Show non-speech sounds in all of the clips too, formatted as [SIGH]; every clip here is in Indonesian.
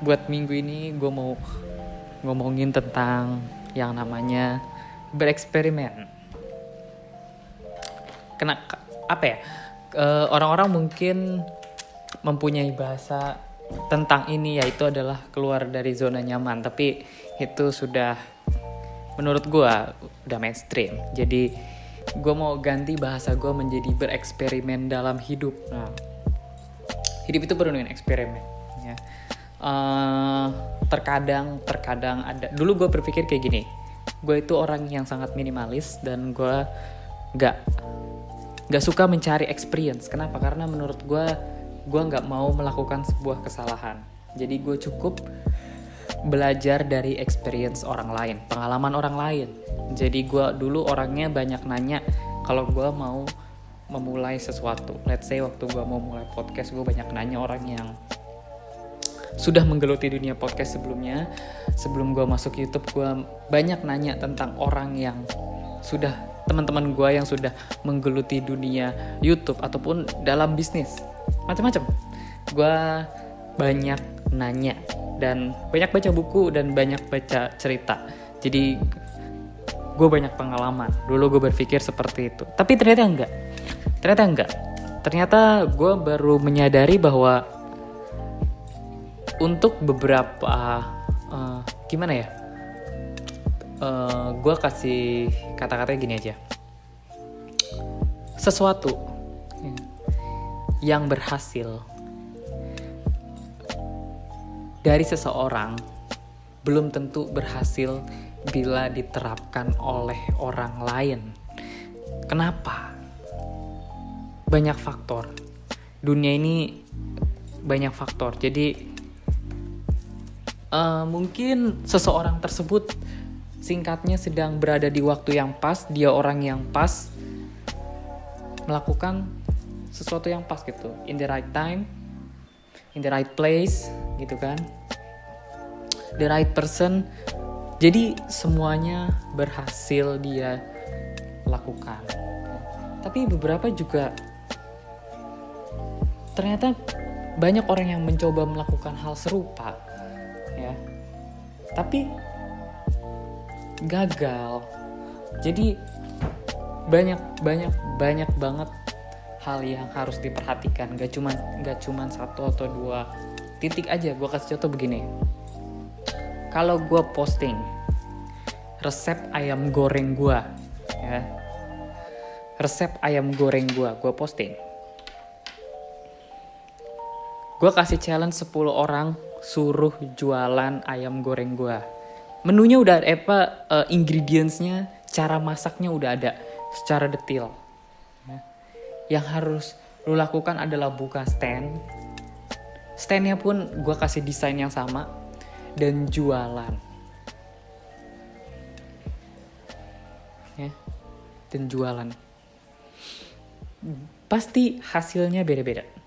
Buat minggu ini gue mau ngomongin tentang yang namanya bereksperimen. Kena apa ya? Orang-orang mungkin mempunyai bahasa tentang ini yaitu adalah keluar dari zona nyaman, tapi itu sudah menurut gue udah mainstream. Jadi gue mau ganti bahasa gue menjadi bereksperimen dalam hidup. Nah, hidup itu penuh dengan eksperimen. Ya. Eh, terkadang, terkadang ada. Dulu gue berpikir kayak gini. Gue itu orang yang sangat minimalis dan gue nggak nggak suka mencari experience. Kenapa? Karena menurut gue gue nggak mau melakukan sebuah kesalahan. Jadi gue cukup belajar dari experience orang lain, pengalaman orang lain. Jadi gue dulu orangnya banyak nanya kalau gue mau memulai sesuatu. Let's say waktu gue mau mulai podcast, gue banyak nanya orang yang sudah menggeluti dunia podcast sebelumnya. Sebelum gue masuk YouTube, gue banyak nanya tentang orang yang sudah teman-teman gue yang sudah menggeluti dunia YouTube ataupun dalam bisnis macam-macam. Gue banyak nanya dan banyak baca buku dan banyak baca cerita. Jadi gue banyak pengalaman. Dulu gue berpikir seperti itu, tapi ternyata enggak. Ternyata enggak. Ternyata gue baru menyadari bahwa untuk beberapa eh, gimana ya? gue kasih kata-katanya gini aja. Sesuatu ya, yang berhasil dari seseorang belum tentu berhasil bila diterapkan oleh orang lain. Kenapa? Banyak faktor. Dunia ini banyak faktor. Jadi eh, mungkin seseorang tersebut singkatnya sedang berada di waktu yang pas, dia orang yang pas melakukan sesuatu yang pas gitu, in the right time, in the right place, gitu kan, the right person. Jadi semuanya berhasil dia lakukan. Tapi beberapa juga ternyata banyak orang yang mencoba melakukan hal serupa, ya. Tapi gagal. Jadi banyak banyak banyak banget hal yang harus diperhatikan. Gak cuman gak cuman satu atau dua titik aja. Gue kasih contoh begini. Kalau gue posting resep ayam goreng gue, ya, resep ayam goreng gue, gue posting. Gue kasih challenge 10 orang suruh jualan ayam goreng gue menunya udah ada apa uh, ingredientsnya cara masaknya udah ada secara detail. Ya. yang harus lu lakukan adalah buka stand. Standnya pun gue kasih desain yang sama dan jualan. Ya dan jualan. Pasti hasilnya beda-beda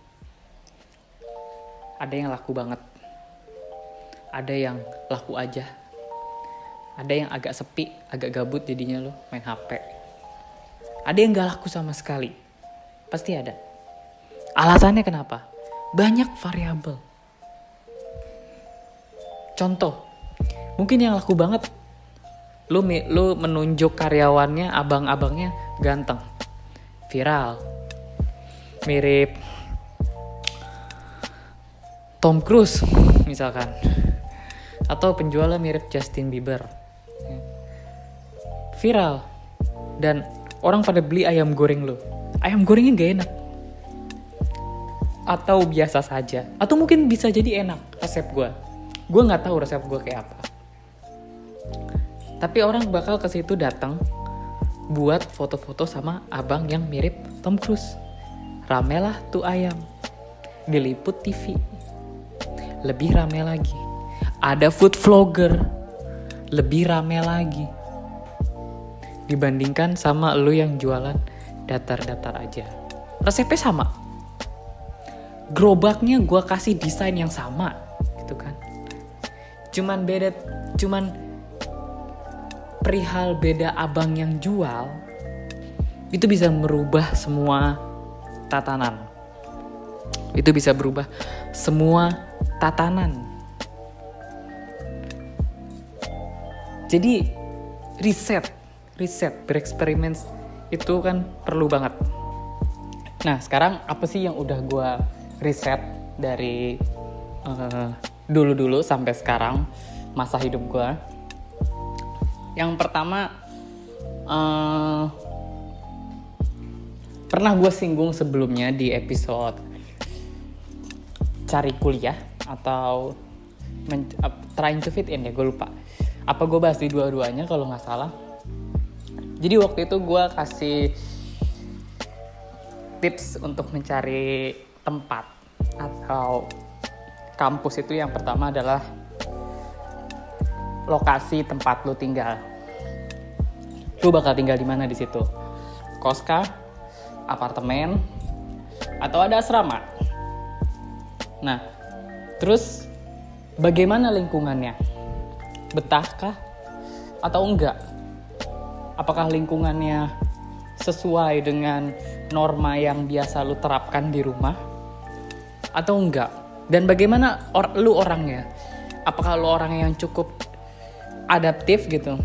ada yang laku banget ada yang laku aja ada yang agak sepi, agak gabut jadinya lo main HP. Ada yang gak laku sama sekali. Pasti ada. Alasannya kenapa? Banyak variabel. Contoh, mungkin yang laku banget, lu, lu menunjuk karyawannya, abang-abangnya ganteng, viral, mirip Tom Cruise misalkan, atau penjualnya mirip Justin Bieber. Viral. Dan orang pada beli ayam goreng lo. Ayam gorengnya gak enak. Atau biasa saja. Atau mungkin bisa jadi enak resep gue gue nggak tahu resep gue kayak apa. Tapi orang bakal ke situ datang buat foto-foto sama abang yang mirip Tom Cruise. Rame lah tuh ayam. Diliput TV lebih rame lagi ada food vlogger lebih rame lagi dibandingkan sama lu yang jualan datar-datar aja. Resepnya sama. Gerobaknya gue kasih desain yang sama, gitu kan. Cuman beda, cuman perihal beda abang yang jual, itu bisa merubah semua tatanan. itu bisa berubah semua tatanan. Jadi riset riset bereksperimen itu kan perlu banget. Nah sekarang apa sih yang udah gue riset dari uh, dulu-dulu sampai sekarang masa hidup gue yang pertama uh, pernah gue singgung sebelumnya di episode cari kuliah atau uh, trying to fit in ya gue lupa. Apa gue bahas di dua-duanya kalau nggak salah? Jadi waktu itu gue kasih tips untuk mencari tempat atau kampus itu yang pertama adalah lokasi tempat lo tinggal. Lo bakal tinggal di mana di situ? Kos kah apartemen atau ada asrama? Nah terus bagaimana lingkungannya betahkah atau enggak? Apakah lingkungannya sesuai dengan norma yang biasa lu terapkan di rumah atau enggak? Dan bagaimana or lu orangnya? Apakah lu orang yang cukup adaptif gitu?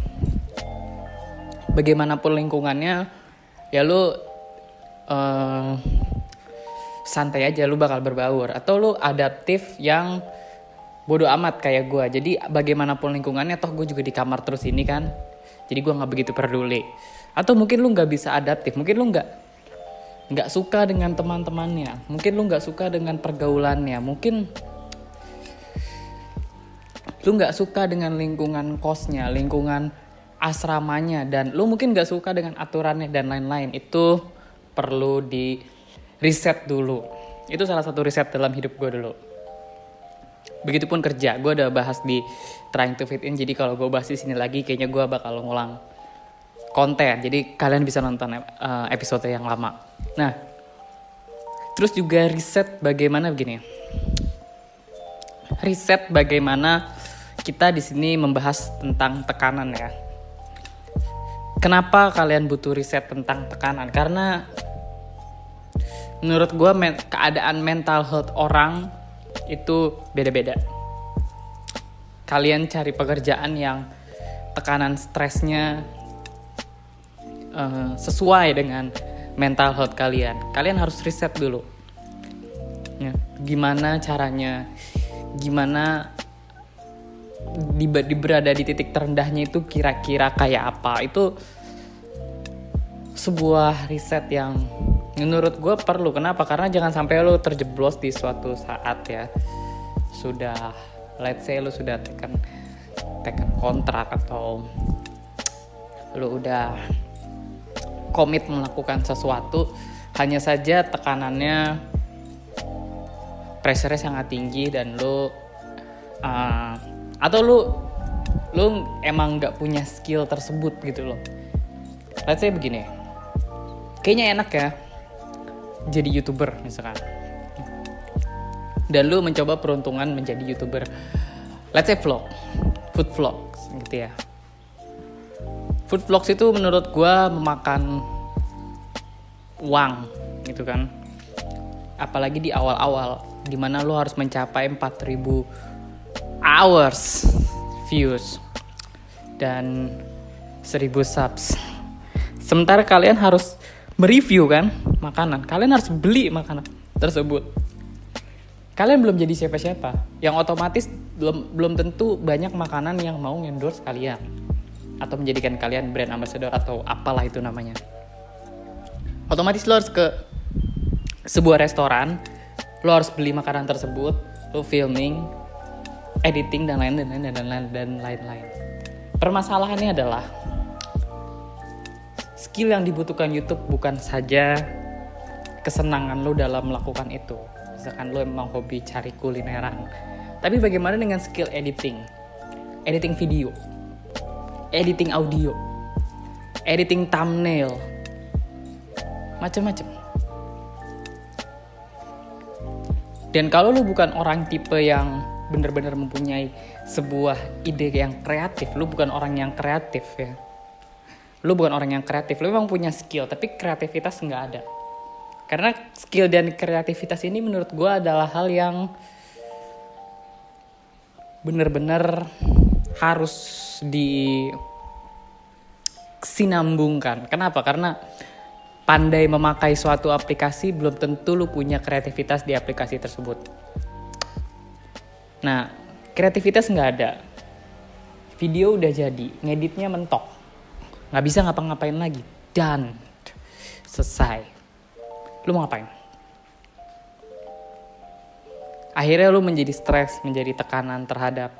Bagaimanapun lingkungannya, ya lu uh, santai aja lu bakal berbaur. Atau lu adaptif yang bodoh amat kayak gue jadi bagaimanapun lingkungannya toh gue juga di kamar terus ini kan. Jadi gue nggak begitu peduli. Atau mungkin lu nggak bisa adaptif. Mungkin lu nggak nggak suka dengan teman-temannya. Mungkin lu nggak suka dengan pergaulannya. Mungkin lu nggak suka dengan lingkungan kosnya lingkungan asramanya. Dan lu mungkin nggak suka dengan aturannya dan lain-lain. Itu perlu di riset dulu itu salah satu riset dalam hidup gue dulu Begitupun kerja, gue udah bahas di Trying to Fit In. Jadi kalau gue bahas di sini lagi, kayaknya gue bakal ngulang konten. Jadi kalian bisa nonton uh, episode yang lama. Nah, terus juga riset bagaimana begini. Riset bagaimana kita di sini membahas tentang tekanan ya. Kenapa kalian butuh riset tentang tekanan? Karena menurut gue keadaan mental health orang itu beda-beda. Kalian cari pekerjaan yang tekanan stresnya uh, sesuai dengan mental health kalian. Kalian harus riset dulu. Ya, gimana caranya? Gimana di, di berada di titik terendahnya itu kira-kira kayak apa? Itu sebuah riset yang menurut gue perlu. Kenapa? Karena jangan sampai lo terjeblos di suatu saat ya. Sudah let's say lo sudah tekan tekan kontrak atau lo udah komit melakukan sesuatu hanya saja tekanannya pressure sangat tinggi dan lo uh, atau lo lo emang nggak punya skill tersebut gitu loh. Let's say begini kayaknya enak ya jadi youtuber misalkan. Dan lu mencoba peruntungan menjadi youtuber. Let's say vlog. Food vlogs gitu ya. Food vlogs itu menurut gue memakan uang gitu kan. Apalagi di awal-awal di mana lo harus mencapai 4000 hours views dan 1000 subs. Sementara kalian harus mereview kan makanan kalian harus beli makanan tersebut kalian belum jadi siapa-siapa yang otomatis belum belum tentu banyak makanan yang mau endorse kalian atau menjadikan kalian brand ambassador atau apalah itu namanya otomatis lo harus ke sebuah restoran lo harus beli makanan tersebut lo filming editing dan lain dan lain dan lain dan lain-lain permasalahannya adalah skill yang dibutuhkan YouTube bukan saja kesenangan lo dalam melakukan itu. Misalkan lo emang hobi cari kulineran. Tapi bagaimana dengan skill editing? Editing video, editing audio, editing thumbnail, macam-macam. Dan kalau lo bukan orang tipe yang benar-benar mempunyai sebuah ide yang kreatif, lo bukan orang yang kreatif ya lu bukan orang yang kreatif lu memang punya skill tapi kreativitas nggak ada karena skill dan kreativitas ini menurut gue adalah hal yang bener-bener harus di sinambungkan. Kenapa? Karena pandai memakai suatu aplikasi belum tentu lu punya kreativitas di aplikasi tersebut. Nah, kreativitas nggak ada. Video udah jadi, ngeditnya mentok. Nggak bisa ngapa-ngapain lagi. Dan selesai. Lu mau ngapain? Akhirnya lu menjadi stres, menjadi tekanan terhadap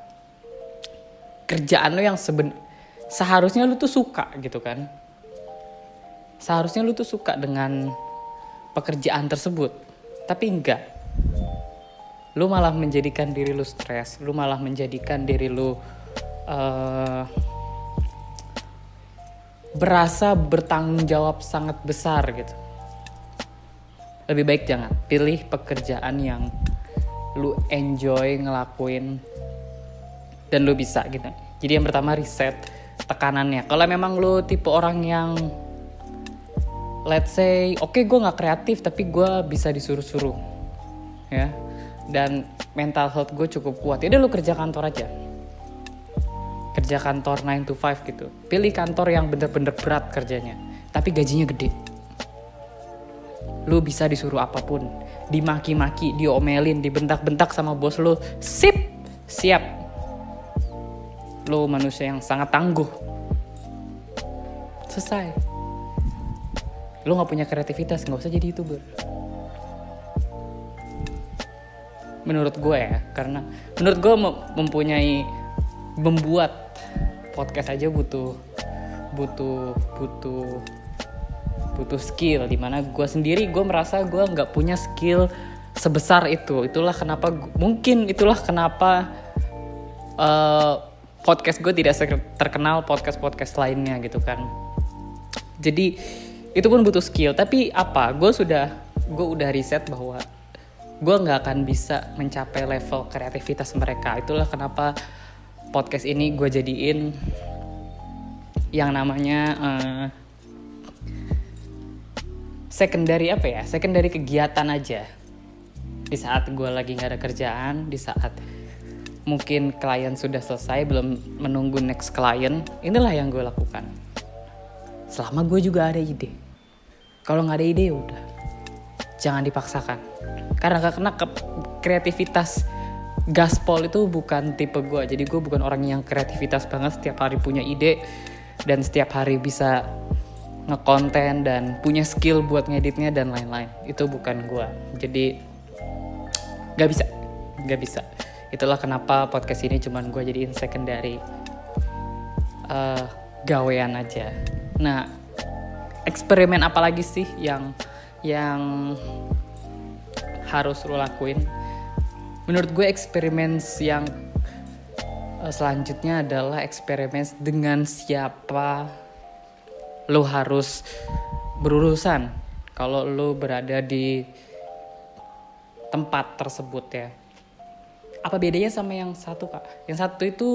kerjaan lu yang seben seharusnya lu tuh suka gitu kan. Seharusnya lu tuh suka dengan pekerjaan tersebut. Tapi enggak lu malah menjadikan diri lu stres lu malah menjadikan diri lu uh, berasa bertanggung jawab sangat besar gitu. Lebih baik jangan. Pilih pekerjaan yang lu enjoy ngelakuin dan lu bisa gitu. Jadi yang pertama riset tekanannya. Kalau memang lu tipe orang yang let's say oke okay, gue nggak kreatif tapi gue bisa disuruh-suruh ya. Dan mental health gue cukup kuat. Ya lu kerja kantor aja kerja kantor 9 to 5 gitu. Pilih kantor yang bener-bener berat kerjanya tapi gajinya gede. Lu bisa disuruh apa pun dimaki-maki diomelin dibentak-bentak sama bos lu. Sip siap. Lu manusia yang sangat tangguh. Selesai. Lu nggak punya kreativitas nggak usah jadi youtuber. Menurut gue ya karena menurut gue mempunyai membuat podcast aja butuh butuh butuh butuh skill. Di mana gue sendiri gue merasa gue nggak punya skill sebesar itu. Itulah kenapa mungkin itulah kenapa uh, podcast gue tidak terkenal podcast podcast lainnya gitu kan. Jadi itu pun butuh skill. Tapi apa? Gue sudah gue udah riset bahwa gue nggak akan bisa mencapai level kreativitas mereka. Itulah kenapa podcast ini gue jadiin yang namanya uh, secondary apa ya? Secondary kegiatan aja. Di saat gue lagi nggak ada kerjaan di saat mungkin klien sudah selesai belum menunggu next klien inilah yang gue lakukan. Selama gue juga ada ide. Kalau nggak ada ide ya udah. Jangan dipaksakan. Karena karena ke kreativitas gaspol itu bukan tipe gue jadi gue bukan orang yang kreativitas banget. Setiap hari punya ide dan setiap hari bisa ngekonten dan punya skill buat ngeditnya dan lain-lain. Itu bukan gue jadi gak bisa. Gak bisa. Itulah kenapa podcast ini cuman gue jadiin secondary uh, gawean aja. Nah eksperimen apa lagi sih yang yang harus lo lakuin menurut gue eksperimen yang uh, selanjutnya adalah eksperimen dengan siapa lo harus berurusan. Kalau lo berada di tempat tersebut ya. Apa bedanya sama yang satu kak? Yang satu itu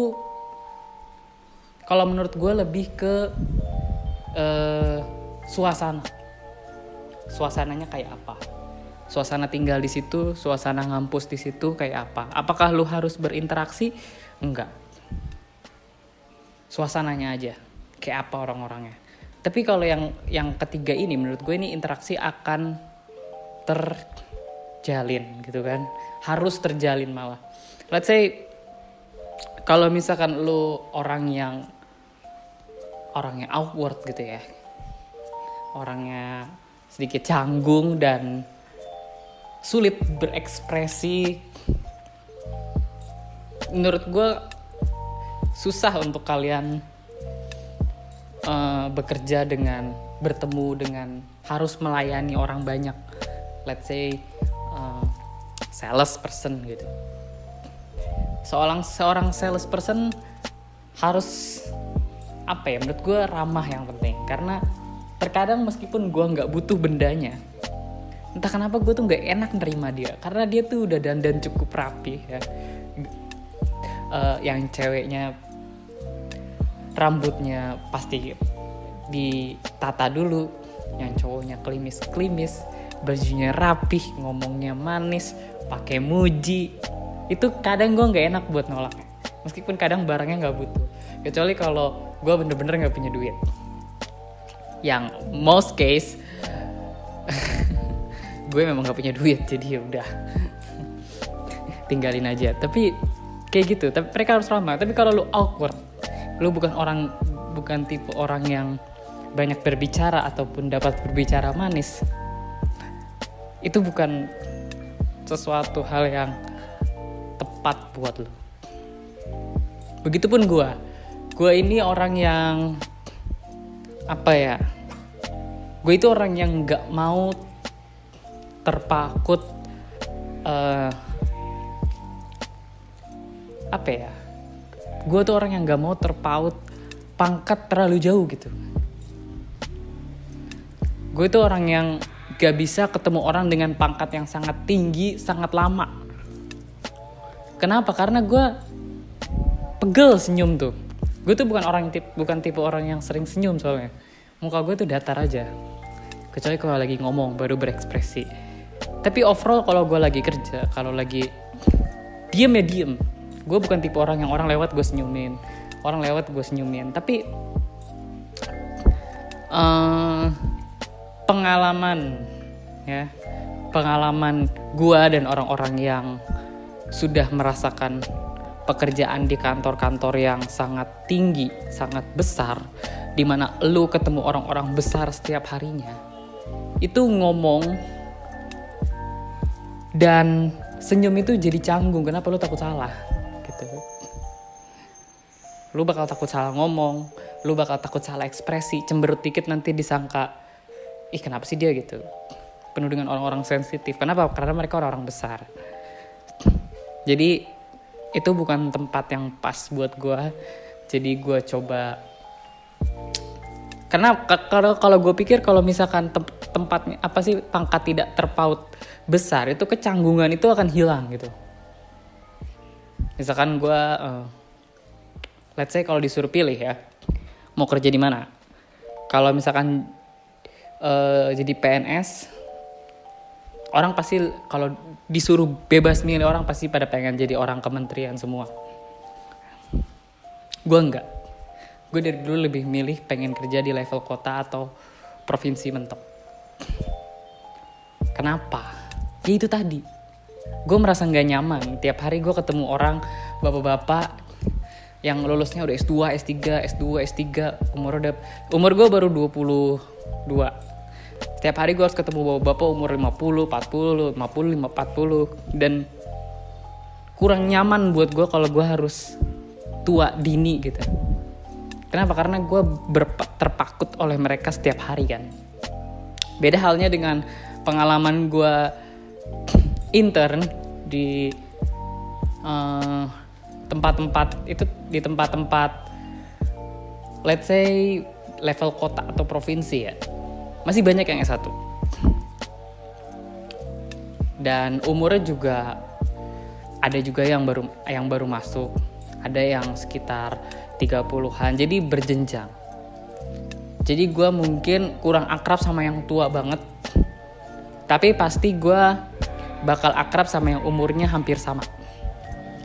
kalau menurut gue lebih ke uh, suasana. Suasananya kayak apa suasana tinggal di situ, suasana ngampus di situ kayak apa? Apakah lu harus berinteraksi? Enggak. Suasananya aja, kayak apa orang-orangnya. Tapi kalau yang yang ketiga ini menurut gue ini interaksi akan terjalin gitu kan. Harus terjalin malah. Let's say kalau misalkan lu orang yang orangnya outward gitu ya. Orangnya sedikit canggung dan sulit berekspresi. Menurut gue susah untuk kalian uh, bekerja dengan bertemu dengan harus melayani orang banyak. Let's say uh, sales person gitu. Seorang seorang sales person harus apa ya menurut gue ramah yang penting. Karena terkadang meskipun gue nggak butuh bendanya entah kenapa gue tuh nggak enak nerima dia. Karena dia tuh udah dandan cukup rapi ya. Uh, yang ceweknya rambutnya pasti ditata dulu. Yang cowoknya klimis klimis bajunya rapih ngomongnya manis pakai muji. Itu kadang gue nggak enak buat nolak meskipun kadang barangnya nggak butuh. Kecuali kalau gue bener-bener nggak punya duit. Yang most case gue memang gak punya duit [LAUGHS] jadi ya udah. Tinggalin aja. Tapi kayak gitu tapi mereka harus ramah tapi kalau lu awkward lu bukan orang bukan tipe orang yang banyak berbicara ataupun dapat berbicara manis itu bukan sesuatu hal yang tepat buat lu. Begitupun gue gue ini orang yang apa ya gue itu orang yang nggak mau terpakut uh, apa ya? Gue tuh orang yang nggak mau terpaut pangkat terlalu jauh gitu. Gue itu orang yang gak bisa ketemu orang dengan pangkat yang sangat tinggi sangat lama. Kenapa? Karena gue pegel senyum tuh. Gue tuh bukan orang bukan tipe orang yang sering senyum soalnya. Muka gue tuh datar aja. Kecuali kalau lagi ngomong baru berekspresi tapi overall kalau gue lagi kerja kalau lagi diem ya diem. Gue bukan tipe orang yang orang lewat gue senyumin. Orang lewat gue senyumin. Tapi uh, pengalaman ya. Pengalaman gue dan orang-orang yang sudah merasakan pekerjaan di kantor-kantor yang sangat tinggi, sangat besar, di mana lu ketemu orang-orang besar setiap harinya, itu ngomong dan senyum itu jadi canggung. Kenapa lu takut salah? Gitu. Lu bakal takut salah ngomong, lu bakal takut salah ekspresi, cemberut dikit nanti disangka, ih kenapa sih dia gitu? Penuh dengan orang-orang sensitif. Kenapa? Karena mereka orang-orang besar. Jadi itu bukan tempat yang pas buat gue. Jadi gue coba karena kalau kalau gue pikir kalau misalkan tem tempatnya apa sih pangkat tidak terpaut besar itu kecanggungan itu akan hilang gitu. Misalkan gue uh, let's say kalau disuruh pilih ya mau kerja di mana? Kalau misalkan uh, jadi PNS orang pasti kalau disuruh bebas milih orang pasti pada pengen jadi orang kementerian semua. Gue enggak gue dari dulu lebih milih pengen kerja di level kota atau provinsi mentok. Kenapa? Ya itu tadi. Gue merasa nggak nyaman. Tiap hari gue ketemu orang bapak-bapak yang lulusnya udah S2, S3, S2, S3, umur udah umur gue baru 22. Setiap hari gue harus ketemu bapak-bapak umur 50, 40, 50, 40 dan kurang nyaman buat gue kalau gue harus tua dini gitu. Kenapa? Karena gue terpakut oleh mereka setiap hari kan. Beda halnya dengan pengalaman gue [CLEARS THROAT] intern di tempat tempat-tempat itu di tempat-tempat let's say level kota atau provinsi ya masih banyak yang S1 dan umurnya juga ada juga yang baru yang baru masuk ada yang sekitar 30-an jadi berjenjang. Jadi gue mungkin kurang akrab sama yang tua banget. Tapi pasti gue bakal akrab sama yang umurnya hampir sama.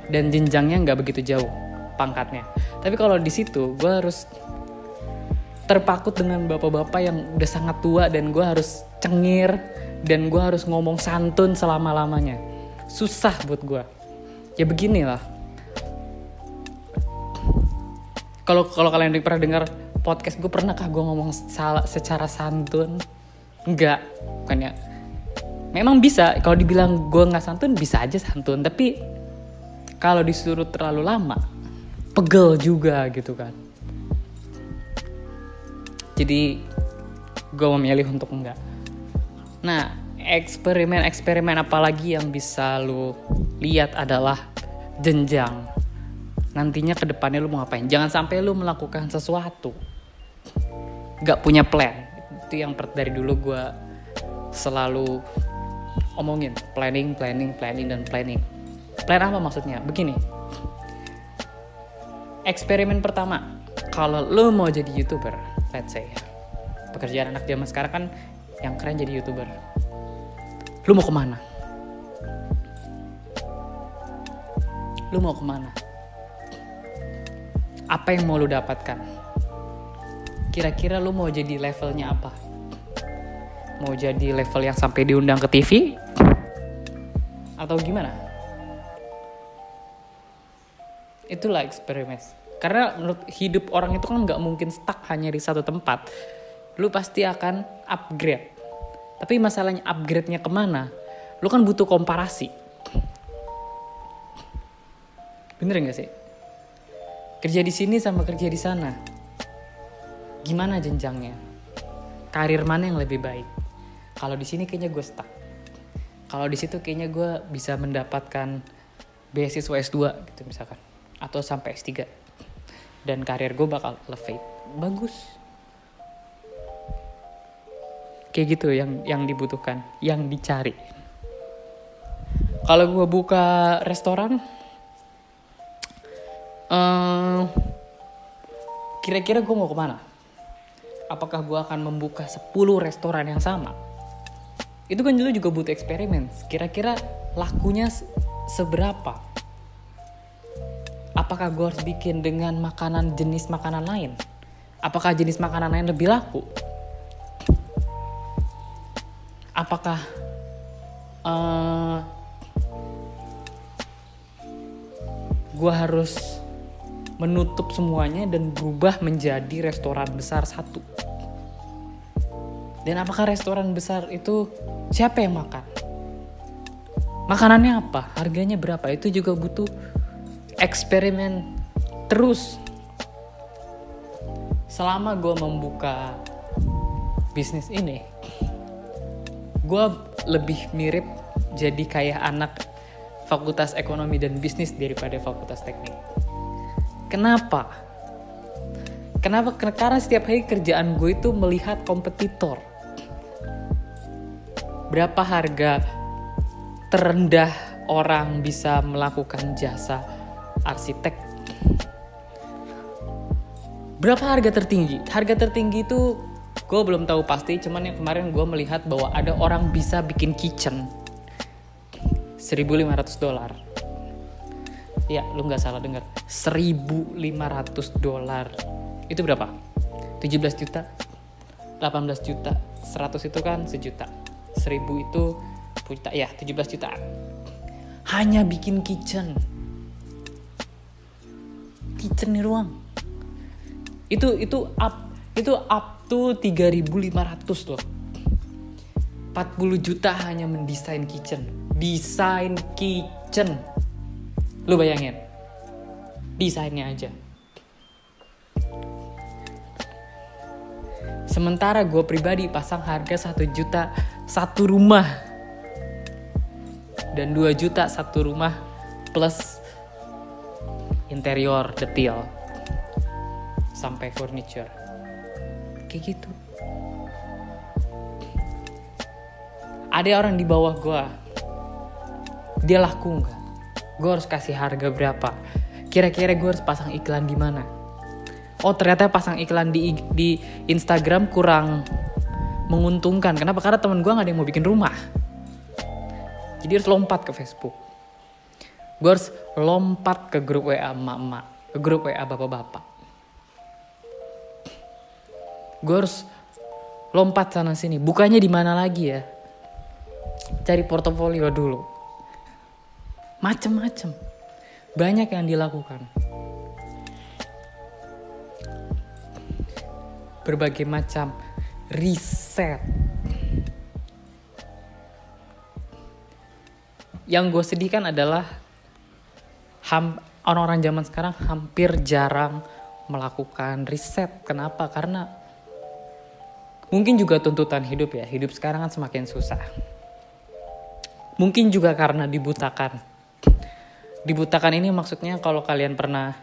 Dan jenjangnya nggak begitu jauh pangkatnya. Tapi kalau di situ gue harus terpakut dengan bapak-bapak yang udah sangat tua dan gue harus cengir dan gue harus ngomong santun selama lamanya susah buat gue ya beginilah kalau kalau kalian pernah dengar podcast gue pernahkah gue ngomong salah secara santun? Enggak bukannya. Memang bisa kalau dibilang gue nggak santun bisa aja santun. Tapi kalau disuruh terlalu lama pegel juga gitu kan. Jadi gue memilih untuk enggak nah eksperimen-eksperimen apalagi yang bisa lu lihat adalah jenjang nantinya ke depannya lu mau ngapain? Jangan sampai lu melakukan sesuatu. Gak punya plan. Itu yang dari dulu gue selalu omongin. Planning planning planning dan planning. Plan apa maksudnya? Begini. Eksperimen pertama. Kalau lu mau jadi youtuber let's say pekerjaan anak zaman sekarang kan yang keren jadi youtuber. Lu mau ke mana? Lu mau ke mana apa yang mau lu dapatkan? Kira-kira lu mau jadi levelnya apa? Mau jadi level yang sampai diundang ke TV atau gimana? Itulah eksperimen. Karena menurut hidup orang itu kan nggak mungkin stuck hanya di satu tempat. Lu pasti akan upgrade. Tapi masalahnya upgrade-nya ke mana? Lu kan butuh komparasi. Bener nggak sih kerja di sini sama kerja di sana. Gimana jenjangnya? Karir mana yang lebih baik? Kalau di sini kayaknya gue stuck. Kalau di situ kayaknya gue bisa mendapatkan beasiswa S2 gitu misalkan atau sampai S3 dan karir gue bakal elevate. Bagus. Kayak gitu yang yang dibutuhkan yang dicari. Kalau gue buka restoran uh, kira-kira gue mau ke mana apakah gue akan membuka 10 restoran yang sama itu kan dulu juga butuh eksperimen kira-kira lakunya seberapa apakah gue harus bikin dengan makanan jenis makanan lain? Apakah jenis makanan lain lebih laku? Apakah uh, eh, gue harus menutup semuanya dan berubah menjadi restoran besar satu? Dan apakah restoran besar itu siapa yang makan? Makanannya apa? Harganya berapa? Itu juga butuh eksperimen terus selama gue membuka bisnis ini gue lebih mirip jadi kayak anak fakultas ekonomi dan bisnis daripada fakultas teknik kenapa? Kenapa? Karena setiap hari kerjaan gue itu melihat kompetitor. Berapa harga terendah orang bisa melakukan jasa arsitek? Berapa harga tertinggi? Harga tertinggi itu gue belum tahu pasti cuman yang kemarin gue melihat bahwa ada orang bisa bikin kitchen. 1500 dolar ya lu nggak salah dengar. 1500 dolar. Itu berapa? 17 juta? 18 juta. 100 itu kan sejuta. 1000 itu juta ya 17 juta. Hanya bikin kitchen. Kitchen nih ruang. Itu itu up itu up to 3500 loh. 40 juta hanya mendesain kitchen. Desain kitchen lu bayangin. Desainnya aja. Sementara gue pribadi pasang harga 1 juta satu rumah. Dan 2 juta satu rumah plus interior detail sampai furniture. Kayak gitu. Ada orang di bawah gue dia laku nggak gue harus kasih harga berapa? Kira-kira gue harus pasang iklan di mana? Oh ternyata pasang iklan di di Instagram kurang menguntungkan. Kenapa? Karena temen gue nggak ada yang mau bikin rumah. Jadi harus lompat ke Facebook. Gue harus lompat ke grup WA emak-emak ke grup WA bapak-bapak. Gue harus lompat sana sini. Bukanya di mana lagi ya? Cari portofolio dulu macem-macem banyak yang dilakukan berbagai macam riset yang gue sedihkan adalah orang-orang zaman sekarang hampir jarang melakukan riset. Kenapa? Karena mungkin juga tuntutan hidup ya. Hidup sekarang kan semakin susah. Mungkin juga karena dibutakan. Dibutakan ini maksudnya kalau kalian pernah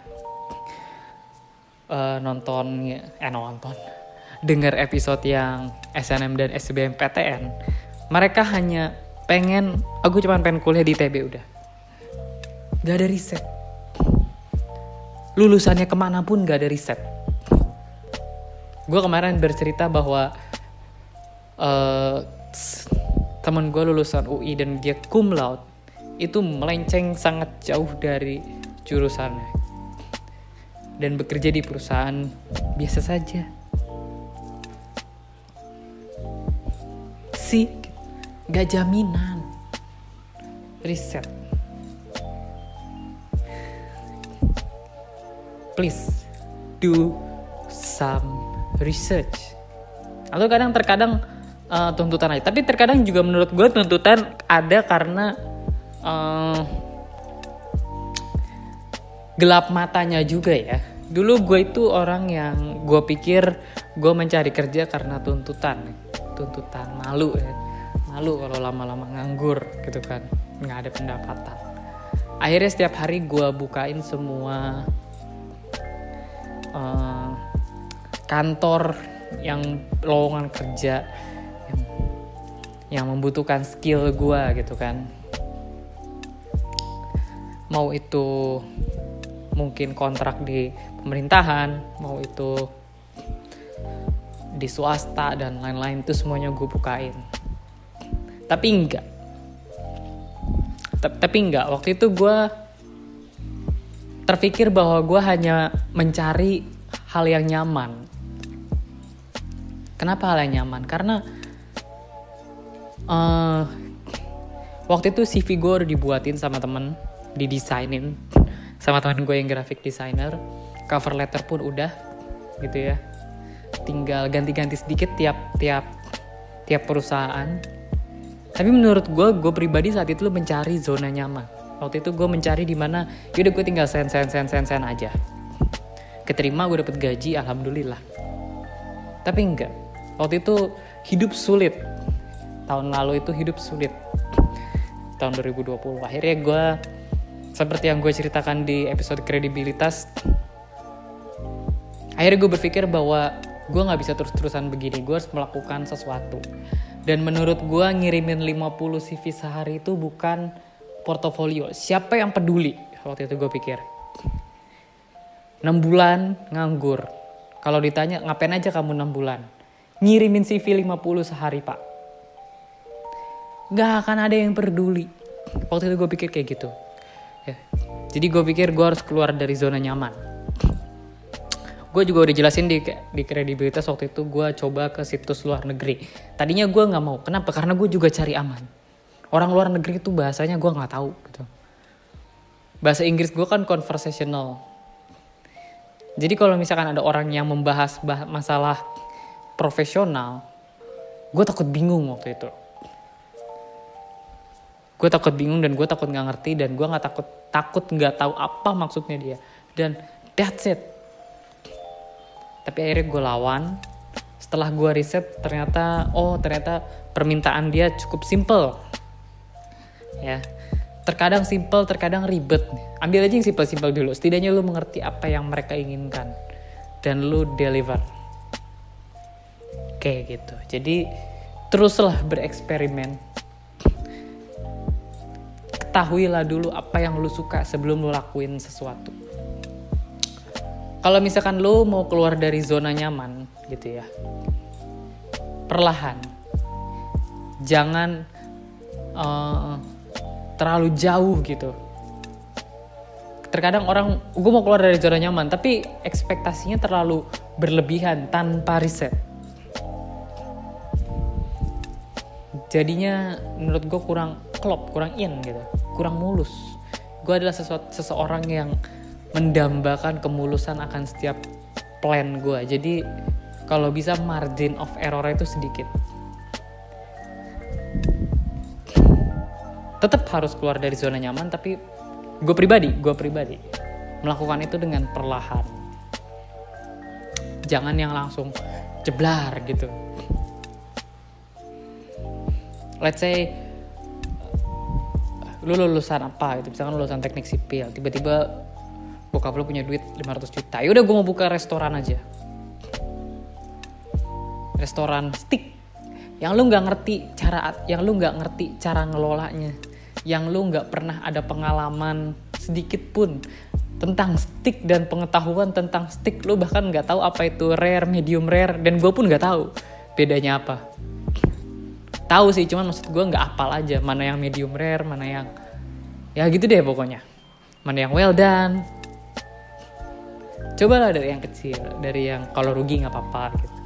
uh, nonton eh nonton dengar episode yang SNM dan SBMPTN, mereka hanya pengen aku cuma pengen kuliah di TB udah Gak ada riset. Lulusannya ke mana pun gak ada riset. Gue kemarin bercerita bahwa uh, teman gue lulusan UI dan dia cum laude itu melenceng sangat jauh dari jurusannya dan bekerja di perusahaan biasa saja. Sih gak jaminan. Riset. Please do some research. Atau kadang terkadang uh, tuntutan aja. Tapi terkadang juga menurut gue tuntutan ada karena uh, gelap matanya juga ya. Dulu gue itu orang yang gue pikir gue mencari kerja karena tuntutan tuntutan malu ya. Malu kalau lama-lama nganggur gitu kan nggak ada pendapatan. Akhirnya setiap hari gue bukain semua uh, kantor yang lowongan kerja yang membutuhkan skill gue gitu kan mau itu mungkin kontrak di pemerintahan mau itu di swasta dan lain-lain itu semuanya gue bukain tapi enggak tapi enggak waktu itu gue terpikir bahwa gue hanya mencari hal yang nyaman. Kenapa hal yang nyaman? Karena uh, waktu itu CV gue udah dibuatin sama temen, didesainin sama temen gue yang graphic designer. Cover letter pun udah, gitu ya. Tinggal ganti-ganti sedikit tiap tiap tiap perusahaan. Tapi menurut gue, gue pribadi saat itu mencari zona nyaman. Waktu itu gue mencari di mana yaudah gue tinggal sen sen sen sen sen aja. Keterima gue dapet gaji alhamdulillah. Tapi enggak. Waktu itu hidup sulit. Tahun lalu itu hidup sulit. Tahun 2020 akhirnya gue seperti yang gue ceritakan di episode kredibilitas akhirnya gue berpikir bahwa gue nggak bisa terus-terusan begini gue harus melakukan sesuatu dan menurut gue ngirimin 50 CV sehari itu bukan portofolio. Siapa yang peduli? Waktu itu gue pikir. 6 bulan nganggur. Kalau ditanya ngapain aja kamu 6 bulan? Ngirimin CV 50 sehari pak. Gak akan ada yang peduli. Waktu itu gue pikir kayak gitu. Ya. Jadi gue pikir gue harus keluar dari zona nyaman. Gue juga udah jelasin di, di kredibilitas waktu itu gue coba ke situs luar negeri. Tadinya gue gak mau. Kenapa? Karena gue juga cari aman orang luar negeri itu bahasanya gue nggak tahu gitu bahasa Inggris gue kan conversational jadi kalau misalkan ada orang yang membahas bah masalah profesional gue takut bingung waktu itu gue takut bingung dan gue takut nggak ngerti dan gue nggak takut takut nggak tahu apa maksudnya dia. Dan that's it. Tapi akhirnya gue lawan. Setelah gue riset ternyata oh ternyata permintaan dia cukup simple. Ya. Terkadang simple terkadang ribet. Ambil aja yang simple-simple dulu. Setidaknya lu mengerti apa yang mereka inginkan. Dan lu deliver. Kayak gitu. Jadi teruslah bereksperimen ketahuilah dulu apa yang lu suka sebelum lu lakuin sesuatu. Kalau misalkan lu mau keluar dari zona nyaman gitu ya perlahan. Jangan uh, terlalu jauh gitu. Terkadang orang gue mau keluar dari zona nyaman tapi ekspektasinya terlalu berlebihan tanpa riset. Jadinya menurut gue kurang klop kurang in gitu kurang mulus. Gue adalah sesuatu, seseorang yang mendambakan kemulusan akan setiap plan gue jadi kalau bisa margin of error itu sedikit. Tetap harus keluar dari zona nyaman tapi gue pribadi gue pribadi melakukan itu dengan perlahan. Jangan yang langsung jeblar gitu. Let's say lu lulusan apa gitu? Misalkan lulusan teknik sipil tiba-tiba bokap lu punya duit 500 juta. Ya udah gue mau buka restoran aja. Restoran stick. Yang lu nggak ngerti cara yang lu nggak ngerti cara ngelolanya. Yang lu nggak pernah ada pengalaman sedikit pun tentang stick dan pengetahuan tentang stick. Lu bahkan nggak tahu apa itu rare medium rare dan gue pun nggak tahu bedanya apa tahu sih cuman maksud gue nggak apal aja. Mana yang medium rare mana yang ya gitu deh pokoknya. Mana yang well done. Cobalah dari yang kecil dari yang kalau rugi nggak apa-apa gitu.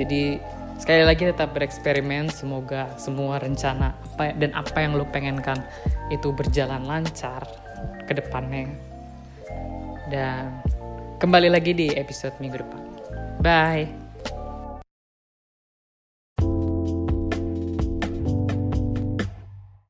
Jadi sekali lagi tetap bereksperimen semoga semua rencana apa dan apa yang lo pengenkan itu berjalan lancar ke depannya. Dan kembali lagi di episode minggu depan. Bye